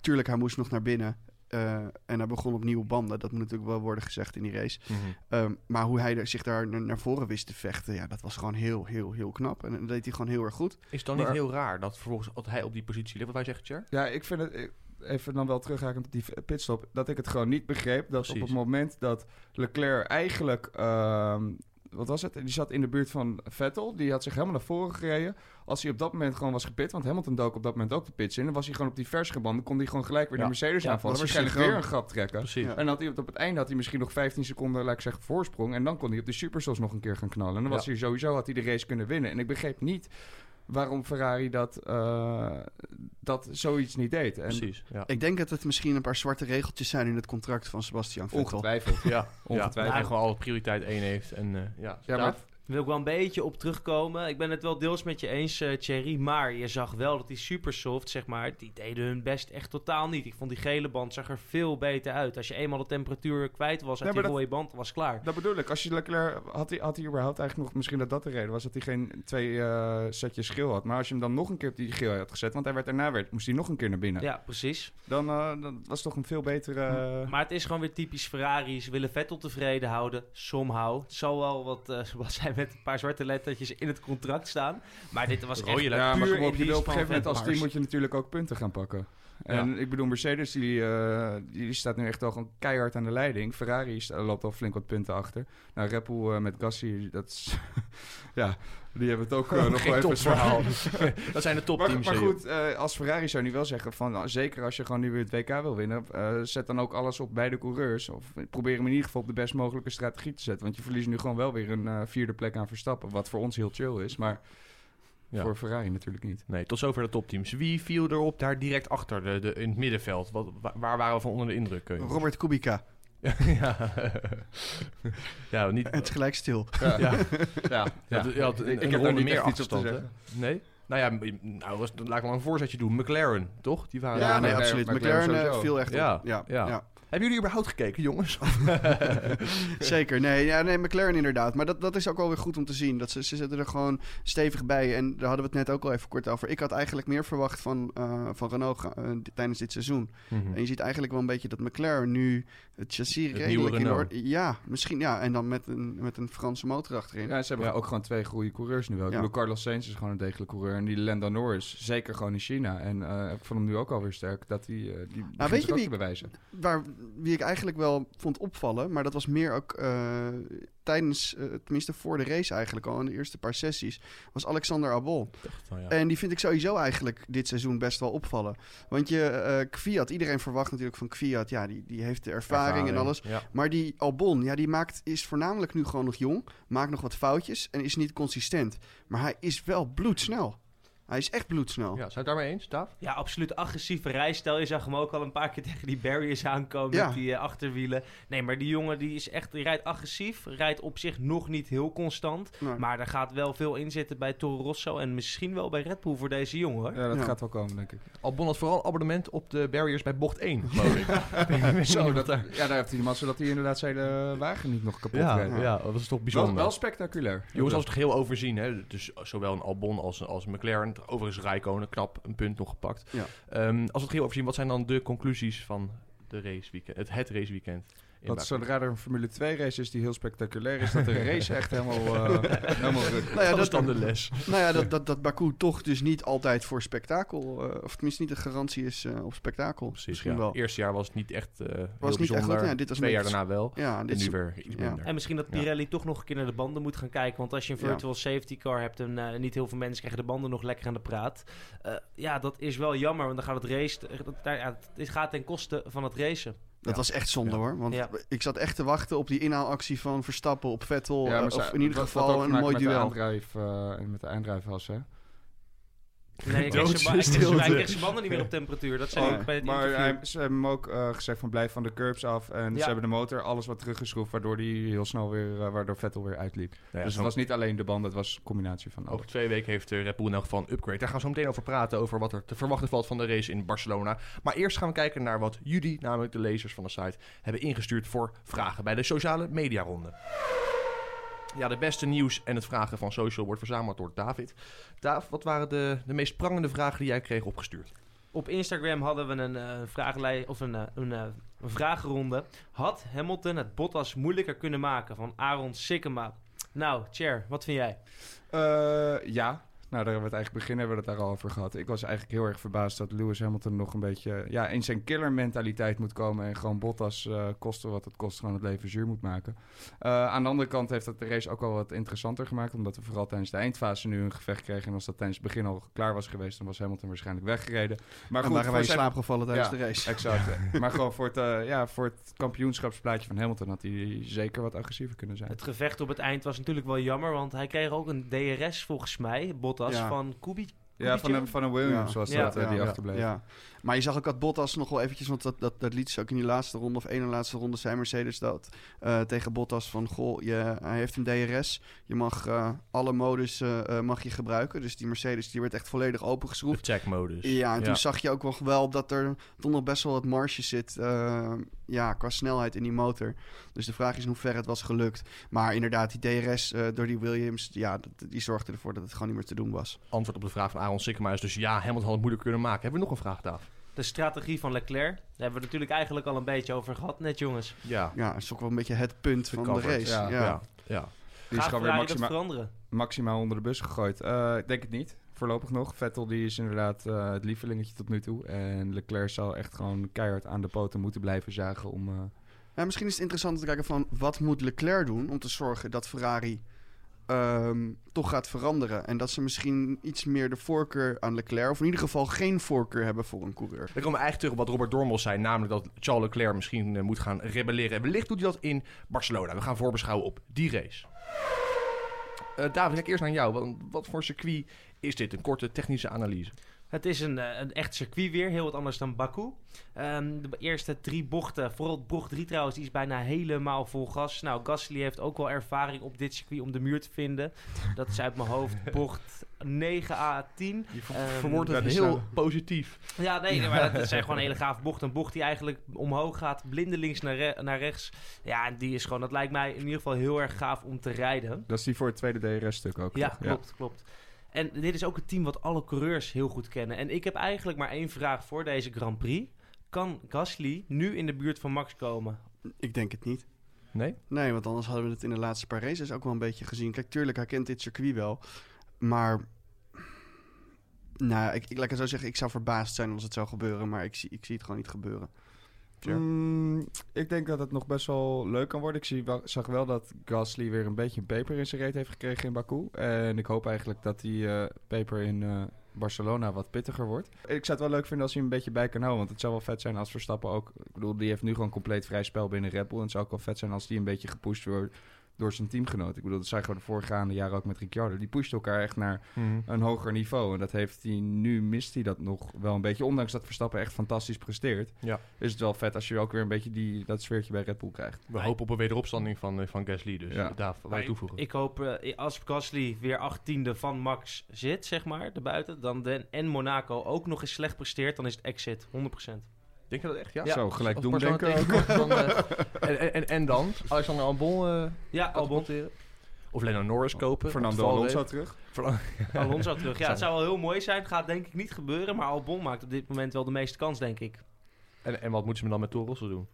B: tuurlijk, hij moest nog naar binnen. Eh, en hij begon op nieuwe banden. Dat moet natuurlijk wel worden gezegd in die race. Ehm, maar hoe hij er, zich daar naar, naar voren wist te vechten... Ja, dat was gewoon heel, heel, heel knap. En dat deed hij gewoon heel erg goed.
A: Is het dan
C: Maar-
A: niet heel raar dat vervolgens dat hij op die positie ligt? Wat wij zeggen, Cher?
C: Ja, ik vind het... ik- Even dan wel terugrakend op die pitstop. Dat ik het gewoon niet begreep. Dat op het moment dat Leclerc eigenlijk... ehm, wat was het? Die zat in de buurt van Vettel. Die had zich helemaal naar voren gereden. Als hij op dat moment gewoon was gepit... Want Hamilton dook op dat moment ook de pits in. Dan was hij gewoon op die vers geband. Dan kon hij gewoon gelijk weer
A: Ja.
C: de Mercedes
A: Ja,
C: aanvallen. Waarschijnlijk weer een gat trekken.
A: Precies.
B: Ja.
C: En had hij op, op het einde had hij misschien nog 15 seconden, laat ik zeggen, voorsprong. En dan kon hij op de Superstos nog een keer gaan knallen. En dan was hij sowieso, had hij de race kunnen winnen. En ik begreep niet waarom Ferrari dat, eh, dat zoiets niet deed. En
A: Precies, ja.
B: Ik denk dat het misschien een paar zwarte regeltjes zijn in het contract van Sebastian Vettel.
C: ongetwijfeld.
A: Ja,
C: Ongetwijfeld.
A: Ja, en gewoon alle prioriteit 1 heeft. En, eh, ja,
C: Ja, maar
E: wil ik wel een beetje op terugkomen. Ik ben het wel deels met je eens, eh Thierry. Maar je zag wel dat die Supersoft, zeg maar, die deden hun best echt totaal niet. Ik vond die gele band zag er veel beter uit. Als je eenmaal de temperatuur kwijt was uit
C: Ja, maar
E: die
C: dat-
E: rode band, was klaar.
C: Dat bedoel ik. Als je Leclerc had hij, had hij überhaupt eigenlijk nog misschien dat dat de reden was dat hij geen twee eh, setjes schil had. Maar als je hem dan nog een keer op die geel had gezet, want hij werd daarna werd, moest hij nog een keer naar binnen.
E: Ja, precies.
C: Dan, eh, dan was het toch een veel betere.
E: Maar het is gewoon weer typisch Ferrari. Ze willen Vettel tevreden houden, somehow. Het zal wel wat, eh zoals zij met een paar zwarte lettertjes in het contract staan. Maar dit was
A: Rode
E: echt
C: ja, maar
E: puur
C: kom op, je wil op een gegeven moment als team moet je natuurlijk ook punten gaan pakken. En ik bedoel, Mercedes die, eh, die, staat nu echt al gewoon keihard aan de leiding. Ferrari sta- loopt al flink wat punten achter. Nou, Red Bull eh, met Gasly, dat is... ja, die hebben het ook eh, nog wel even zwaar.
A: dat zijn de
C: Maar,
A: topteams.
C: maar
A: hè,
C: goed, eh, als Ferrari zou nu wel zeggen van... nou, zeker als je gewoon nu weer het WK wil winnen... eh, zet dan ook alles op beide coureurs. Of probeer hem in ieder geval op de best mogelijke strategie te zetten. Want je verliest nu gewoon wel weer een eh, vierde plek aan Verstappen. Wat voor ons heel chill is, maar
A: Ja.
C: voor Ferrari natuurlijk niet.
A: Nee, tot zover de topteams. Wie viel erop daar direct achter, de, de, in het middenveld? Wat, wa- waar waren we van onder de indruk? eh, jongens?
B: Robert Kubica.
A: ja. ja, niet...
B: Het is gelijk stil.
A: Ja,
C: Ja,
A: ja,
C: ik heb daar niet
A: meer
C: echt iets op te?
A: Nee? Nou ja, nou, was, laat ik wel een voorzetje doen. McLaren, toch? Die waren
B: Ja, nee,
C: McLaren-
B: absoluut.
C: McLaren
B: McLaren eh, viel echt
A: Ja,
B: op. Ja,
A: ja. Hebben jullie überhaupt gekeken, jongens?
B: Zeker, nee, ja, nee, McLaren inderdaad. Maar dat, dat is ook wel weer goed om te zien. Dat ze, ze zitten er gewoon stevig bij. En daar hadden we het net ook al even kort over. Ik had eigenlijk meer verwacht van, eh, van Renault eh, tijdens dit seizoen. En je ziet eigenlijk wel een beetje dat McLaren nu het chassis
A: Het
B: redelijk in orde... Ja, misschien ja. En dan met een, met een Franse motor achterin.
C: Ja, ze hebben
A: Ja.
C: ook gewoon twee goede coureurs nu wel. Ik
B: Ja.
C: bedoel, Carlos Sainz is gewoon een degelijke coureur. En die Lando Norris, zeker gewoon in China. En eh, ik vond hem nu ook alweer sterk dat hij eh die begint
B: Nou, weet je
C: ook
B: wie
C: te bewijzen.
B: Waar, wie ik eigenlijk wel vond opvallen, maar dat was meer ook eh, tijdens, eh, tenminste voor de race eigenlijk al, in de eerste paar sessies, was Alexander
A: ja.
B: En die vind ik sowieso eigenlijk dit seizoen best wel opvallen. Want je, eh Kvyat, iedereen verwacht natuurlijk van Kvyat, ja, die, die heeft de ervaring, en alles.
A: Ja.
B: Maar die Albon, ja, die maakt, is voornamelijk nu gewoon nog jong, maakt nog wat foutjes en is niet consistent. Maar hij is wel bloedsnel. Hij is echt bloedsnel.
A: ja, zijn we het daarmee eens, Daaf?
E: Ja, absoluut agressieve rijstijl. Je zag hem ook al een paar keer tegen die barriers aankomen
B: Ja.
E: met die eh, achterwielen. Nee, maar die jongen die is echt, die rijdt agressief. Rijdt op zich nog niet heel constant.
B: Nee.
E: Maar er gaat wel veel in zitten bij Toro Rosso. En misschien wel bij Red Bull voor deze jongen. hoor.
C: Ja, dat
B: Ja.
C: gaat wel komen, denk ik.
A: Albon had vooral abonnement op de barriers bij bocht 1, geloof ik.
C: Zo, dat, ja, daar heeft hij de man zodat hij inderdaad zijn eh, wagen niet nog kapot
A: ja,
C: rijdt.
A: ja, dat is toch
C: Wel,
A: bijzonder.
C: wel spectaculair.
A: Jongens, als we het geheel overzien, hè, dus zowel een Albon als, als een McLaren, overigens Rijkonen, knap een punt nog gepakt.
B: Ja.
A: Ehm, als we het geheel overzien, wat zijn dan de conclusies van de raceweekend, het, het raceweekend?
C: Dat zodra er een Formule 2 race is die heel spectaculair is, dat de race echt helemaal.
B: Nou ja,
A: dat is dan de les.
B: nou ja, dat, dat, dat Baku toch dus niet altijd voor spektakel, eh, of tenminste niet de garantie is eh, op spektakel.
A: Precies,
B: Misschien
A: ja.
B: wel.
A: Eerste jaar was het niet echt eh heel
B: Was niet echt
A: bijzonder.
B: goed, ja, dit was
A: Twee jaar daarna wel.
B: Ja,
A: En
B: dit
A: nu
B: is,
A: weer iets
B: ja.
A: minder.
E: En misschien dat
A: Ja.
E: Pirelli toch nog een keer naar de banden moet gaan kijken. Want als je een
B: Ja.
E: virtual safety car hebt en eh, niet heel veel mensen krijgen de banden nog lekker aan de praat. eh, ja, dat is wel jammer, want dan gaat het race. dat- daar- ja, het gaat ten koste van het racen.
B: Dat
A: Ja.
B: was echt zonde
A: Ja.
B: hoor. Want
E: Ja.
B: ik zat echt te wachten op die inhaalactie van Verstappen op Vettel.
C: Ja,
B: eh,
C: maar
B: of in ieder geval een mooi
C: met De
B: duel.
C: aandrijf, eh, en met de aandrijfas, hè?
E: Nee, ik kreeg
A: Doodse
E: zijn banden niet meer op temperatuur. Dat zei
C: Oh,
E: ik bij het
C: maar
E: interview.
C: hij, ze hebben hem ook eh, gezegd van blijf van de curbs af. En
E: Ja.
C: ze hebben de motor alles wat teruggeschroefd, waardoor die heel snel weer, eh, waardoor Vettel weer uitliep.
A: Ja,
C: dus
A: zo-
C: het was niet alleen de band, het was een combinatie van
A: Over twee weken heeft de Red Bull in elk geval een upgrade. Daar gaan we zo meteen over praten, over wat er te verwachten valt van de race in Barcelona. Maar eerst gaan we kijken naar wat jullie, namelijk de lezers van de site, hebben ingestuurd voor vragen bij de sociale mediaronde. Ja, de beste nieuws en het vragen van social wordt verzameld door David. David, wat waren de, de meest prangende vragen die jij kreeg opgestuurd?
E: Op Instagram hadden we een eh vragenlij of een, eh, een, eh, een vragenronde. Had Hamilton het Bottas moeilijker kunnen maken van Aaron Sikkema? Nou, Cher, wat vind jij?
C: Eh, ja, nou daar hebben we het eigenlijk begin hebben we het daar al over gehad. Ik was eigenlijk heel erg verbaasd dat Lewis Hamilton nog een beetje ja, in zijn killer mentaliteit moet komen. En gewoon Bottas eh kosten wat het kost, gewoon het leven zuur moet maken. Eh, aan de andere kant heeft dat de race ook wel wat interessanter gemaakt. Omdat we vooral tijdens de eindfase nu een gevecht kregen. En als dat tijdens het begin al klaar was geweest, dan was Hamilton waarschijnlijk weggereden. Maar
B: en
C: goed,
B: waren wij
C: voor
B: in
C: zijn-
B: slaap gevallen tijdens
C: Ja.
B: de race.
C: Exact. maar gewoon voor het, eh, ja, voor het kampioenschapsplaatje van Hamilton had hij zeker wat agressiever kunnen zijn.
E: Het gevecht op het eind was natuurlijk wel jammer, want hij kreeg ook een DRS volgens mij, Bottas,
B: Ja.
E: van Kubi.
C: Ja, van een, van een Williams
B: Ja.
C: was dat, eh, die
B: Ja,
C: achterbleef.
B: Ja. Maar je zag ook dat Bottas nog wel eventjes, want dat, dat, dat liet ze ook in die laatste ronde of ene laatste ronde zei Mercedes dat eh, tegen Bottas van goh, je, hij heeft een DRS, je mag eh, alle modus mag je gebruiken. Dus die Mercedes die werd echt volledig opengeschroefd.
A: De tech-modus.
B: Ja, en toen zag je ook nog wel dat er toch nog best wel wat marge zit eh, ja, qua snelheid in die motor. Dus de vraag is in hoeverre het was gelukt. Maar inderdaad, die DRS eh, door die Williams, ja, dat- die zorgde ervoor dat het gewoon niet meer te doen was.
A: Antwoord op de vraag van Aaron Sikkema is dus ja, Hamilton had het moeilijk kunnen maken. Hebben we nog een vraag, Daaf?
E: De strategie van Leclerc, daar hebben we natuurlijk eigenlijk al een beetje over gehad, net jongens.
A: Ja.
B: Ja, dat is ook wel een beetje het punt van de race.
C: ja.
B: Ja.
A: Ja. ja.
C: Die is gewoon weer maxima,
E: veranderen?
C: maximaal onder de bus gegooid. Eh, ik denk het niet. Voorlopig nog. Vettel die is inderdaad eh, het lievelingetje tot nu toe. En Leclerc zal echt gewoon keihard aan de poten moeten blijven zagen om... eh,
B: Ja, misschien is het interessant om te kijken van wat moet Leclerc doen om te zorgen dat Ferrari ehm, toch gaat veranderen. En dat ze misschien iets meer de voorkeur aan Leclerc, of in ieder geval geen voorkeur hebben voor een coureur.
A: Dan komen we eigenlijk terug op wat Robert Dormels zei, namelijk dat Charles Leclerc misschien eh, moet gaan rebelleren. En wellicht doet hij dat in Barcelona. We gaan voorbeschouwen op die race. Eh David, kijk eerst naar jou. Wat, wat voor circuit is dit? Een korte technische analyse.
E: Het is een, eh, een echt circuit weer, heel wat anders dan Baku. Ehm, de eerste drie bochten, vooral bocht 3 trouwens, die is bijna helemaal vol gas. Nou, Gasly heeft ook wel ervaring op dit circuit om de muur te vinden. Dat is uit mijn hoofd bocht 9 à 10.
A: Je
E: Ehm,
A: verwoordt het
C: dat is
A: heel
C: nou-
A: positief.
E: Ja, nee, nee, maar dat zijn gewoon een hele gave bocht. Een bocht die eigenlijk omhoog gaat, blindelings naar, re- naar rechts. Ja, en die is gewoon, dat lijkt mij in ieder geval heel erg gaaf om te rijden.
C: dat is die voor het tweede DRS-stuk ook.
E: Ja,
C: toch?
E: klopt, klopt. En dit is ook een team wat alle coureurs heel goed kennen. En ik heb eigenlijk maar één vraag voor deze Grand Prix. Kan Gasly nu in de buurt van Max komen?
B: Ik denk het niet.
A: Nee?
B: Nee, want anders hadden we het in de laatste paar races ook wel een beetje gezien. Kijk, tuurlijk, hij kent dit circuit wel. Maar, nou, ik, ik, laat het zo zeggen, ik zou verbaasd zijn als het zou gebeuren. Maar ik zie, ik zie het gewoon niet gebeuren.
C: Mm, ik denk dat het nog best wel leuk kan worden. Ik zie zag wel dat Gasly weer een beetje peper in zijn reet heeft gekregen in Baku. En ik hoop eigenlijk dat die eh, peper in eh, Barcelona wat pittiger wordt. Ik zou het wel leuk vinden als hij een beetje bij kan houden. Want het zou wel vet zijn als Verstappen ook... Ik bedoel, die heeft nu gewoon compleet vrij spel binnen Red Bull. En het zou ook wel vet zijn als die een beetje gepusht wordt door zijn teamgenoot. Ik bedoel, dat zagen we de voorgaande jaren ook met Ricciardo. Die pusht elkaar echt naar een hoger niveau. En dat heeft hij nu, mist hij dat nog wel een beetje. Ondanks dat Verstappen echt fantastisch presteert,
A: Ja.
C: is het wel vet als je ook weer een beetje die, dat sfeertje bij Red Bull krijgt.
A: We hopen op een wederopstanding van, eh, van Gasly. Dus
C: Ja.
A: wil je toevoegen?
E: Ik hoop, eh, als Gasly weer achttiende van Max zit, zeg maar, erbuiten, dan den, en Monaco ook nog eens slecht presteert, dan is het exit, 100%.
A: Denk je dat echt? Ja.
E: Ja.
C: Zo, gelijk
A: Als
C: doen
A: Barcelona
C: denken ook.
A: tegenkomt, dan, eh, en, en, en, dan? Alexander Albon eh
E: Ja, Albon?
A: Of Leno Norris kopen?
C: Fernando
A: Op de
C: Alonso
A: valreep?
C: terug.
E: Alonso terug. Ja, het zou wel heel mooi zijn. Gaat denk ik niet gebeuren, maar Albon maakt op dit moment wel de meeste kans, denk ik.
A: En, en wat moeten ze dan met Toro Rosso doen?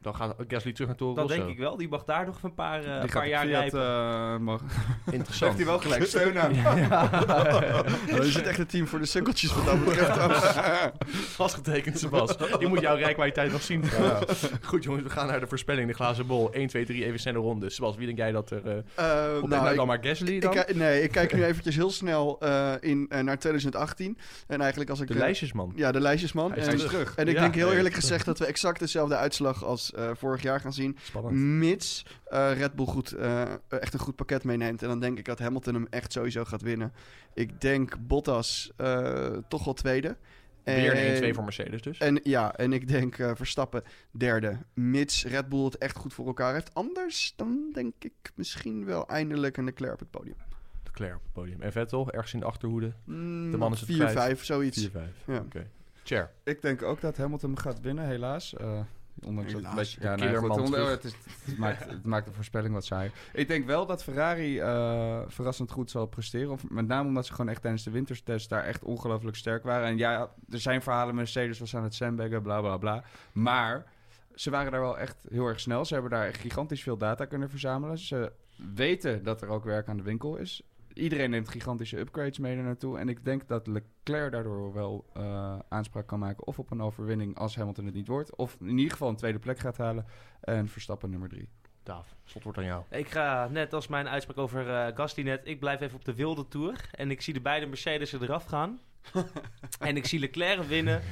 A: Dan gaat Gasly terug naar Toro
E: Dat
A: Rosso.
E: denk ik wel. Die mag daar nog een paar, eh, een
C: Die
E: paar
C: gaat
E: jaar
C: Fiat,
E: rijpen.
C: eh, mag-
A: Interessant.
C: Zegt hij wel gelijk steun aan.
B: Dan is het echt het team voor de sukkeltjes wat dat betreft.
A: Vastgetekend, Sebas. Je moet jouw rijkwaliteit nog zien. Goed jongens, we gaan naar de voorspelling, de glazen bol. 1, 2, 3, even snelle ronde. Sebas, wie denk jij dat er... op
B: nou, ik-
A: dan maar Gasly
B: ik
A: dan?
B: ki- nee, ik kijk nu eventjes heel snel eh, in, eh, naar 2018. En eigenlijk als ik...
A: de lijstjesman.
B: Ja, de lijstjesman.
A: Hij is
B: En,
A: terug.
B: en ik
A: Ja.
B: denk heel eerlijk gezegd dat we exact dezelfde uitslag als eh, vorig jaar gaan zien.
A: Spannend.
B: Mits eh, Red Bull goed, eh, echt een goed pakket meeneemt. En dan denk ik dat Hamilton hem echt sowieso gaat winnen. Ik denk Bottas eh, toch wel tweede.
A: Weer
B: En-
A: een 1-2 voor Mercedes dus.
B: En ja, en ik denk Verstappen derde. Mits Red Bull het echt goed voor elkaar heeft. Anders dan denk ik misschien wel eindelijk een Leclerc op het podium.
A: Leclerc op het podium. En Vettel, ergens in de achterhoede.
B: Mm,
A: De man is het
B: 4,
A: kwijt.
B: 5, zoiets.
A: 4-5.
B: Ja.
A: Oké. Chair.
C: Ik denk ook dat Hamilton gaat winnen, helaas. Eh, ondanks dat het een
B: Helaas.
C: beetje... Ja, goed, onder- het, is, het, maakt, het maakt de voorspelling wat saai. Ik denk wel dat Ferrari eh, verrassend goed zal presteren. Of, met name omdat ze gewoon echt tijdens de wintertest daar echt ongelooflijk sterk waren. En ja, er zijn verhalen, Mercedes was aan het sandbaggen, bla bla bla. Maar ze waren daar wel echt heel erg snel. Ze hebben daar gigantisch veel data kunnen verzamelen. Ze weten dat er ook werk aan de winkel is. Iedereen neemt gigantische upgrades mee er naartoe. En ik denk dat Leclerc daardoor wel eh, aanspraak kan maken. Of op een overwinning als Hamilton het niet wordt. Of in ieder geval een tweede plek gaat halen. En Verstappen nummer drie.
A: Daaf, slot wordt aan jou.
E: Ik ga net als mijn uitspraak over eh Gasly net. Ik blijf even op de wilde tour. En ik zie de beide Mercedes eraf gaan. en ik zie Leclerc winnen.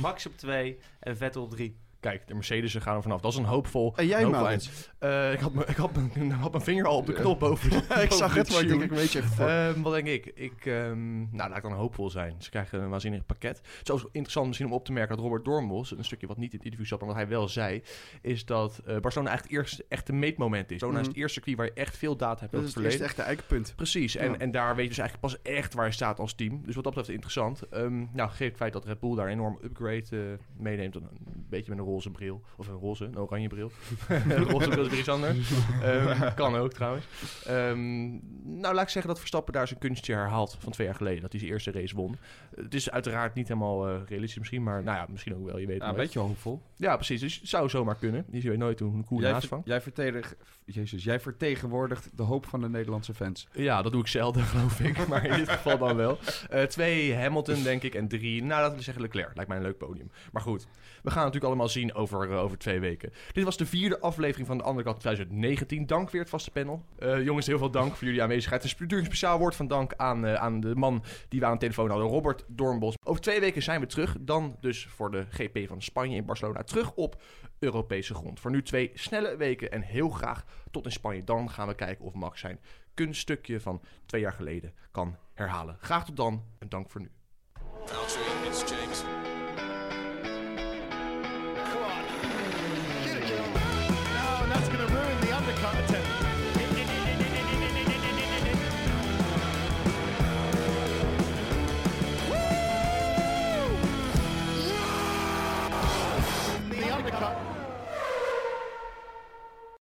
E: Max op 2 en Vettel op 3.
A: Kijk, de Mercedes gaan er vanaf. Dat is een hoopvol,
B: En jij,
A: een
B: Maurits?
A: Eh, ik had mijn- ik had mijn- had mijn vinger al op de knop boven. de-
B: ik zag
A: de
B: het, maar ik denk, ik weet je even.
A: Ehm, wat denk ik? ik ehm, nou, laat ik dan hoopvol zijn. Ze krijgen een waanzinnig pakket. Is ook interessant misschien om op te merken dat Robert Dornbos, een stukje wat niet in het interview zat, maar wat hij wel zei, is dat eh, Barcelona echt het eerste echte meetmoment is. Barcelona is
B: Mhm.
A: het eerste circuit waar je echt veel data hebt
B: dat is
A: het verleden.
B: eerste echte eikenpunt.
A: Precies, en,
B: Ja.
A: en daar weet je dus eigenlijk pas echt waar je staat als team. Dus wat dat betreft interessant. Ehm nou, gegeven het feit dat Red Bull daar een enorm upgrade eh, meeneemt, een beetje met een roze bril, of een roze, een oranje bril. een roze bril is weer iets anders. Ehm, kan ook trouwens. Ehm, nou, laat ik zeggen dat Verstappen daar zijn kunstje herhaalt van twee jaar geleden, dat hij zijn eerste race won. Het is uiteraard niet helemaal eh, realistisch misschien, maar nou ja, misschien ook wel, je weet
C: Ja, een beetje hoopvol.
A: Ja, precies, dus het zou zomaar kunnen. Je weet nooit hoe een koe
C: Jij,
A: naast vangt.
C: jij, vertedig, Jezus, jij vertegenwoordigt de hoop van de Nederlandse fans.
A: Ja, dat doe ik zelden, geloof ik. Maar in dit geval dan wel. Eh, twee, Hamilton, denk ik. En drie, nou, laten we zeggen Leclerc. Lijkt mij een leuk podium. Maar goed, we gaan natuurlijk allemaal over, eh, over twee weken. Dit was de vierde aflevering van de andere kant 2019. Dank weer het vaste panel. Eh, jongens, heel veel dank voor jullie aanwezigheid. Een speciaal woord van dank aan, eh, aan de man die we aan de telefoon hadden, Robert Doornbos. Over twee weken zijn we terug. Dan dus voor de GP van Spanje in Barcelona. Terug op Europese grond. Voor nu twee snelle weken en heel graag tot in Spanje. Dan gaan we kijken of Max zijn kunststukje van twee jaar geleden kan herhalen. Graag tot dan en dank voor nu.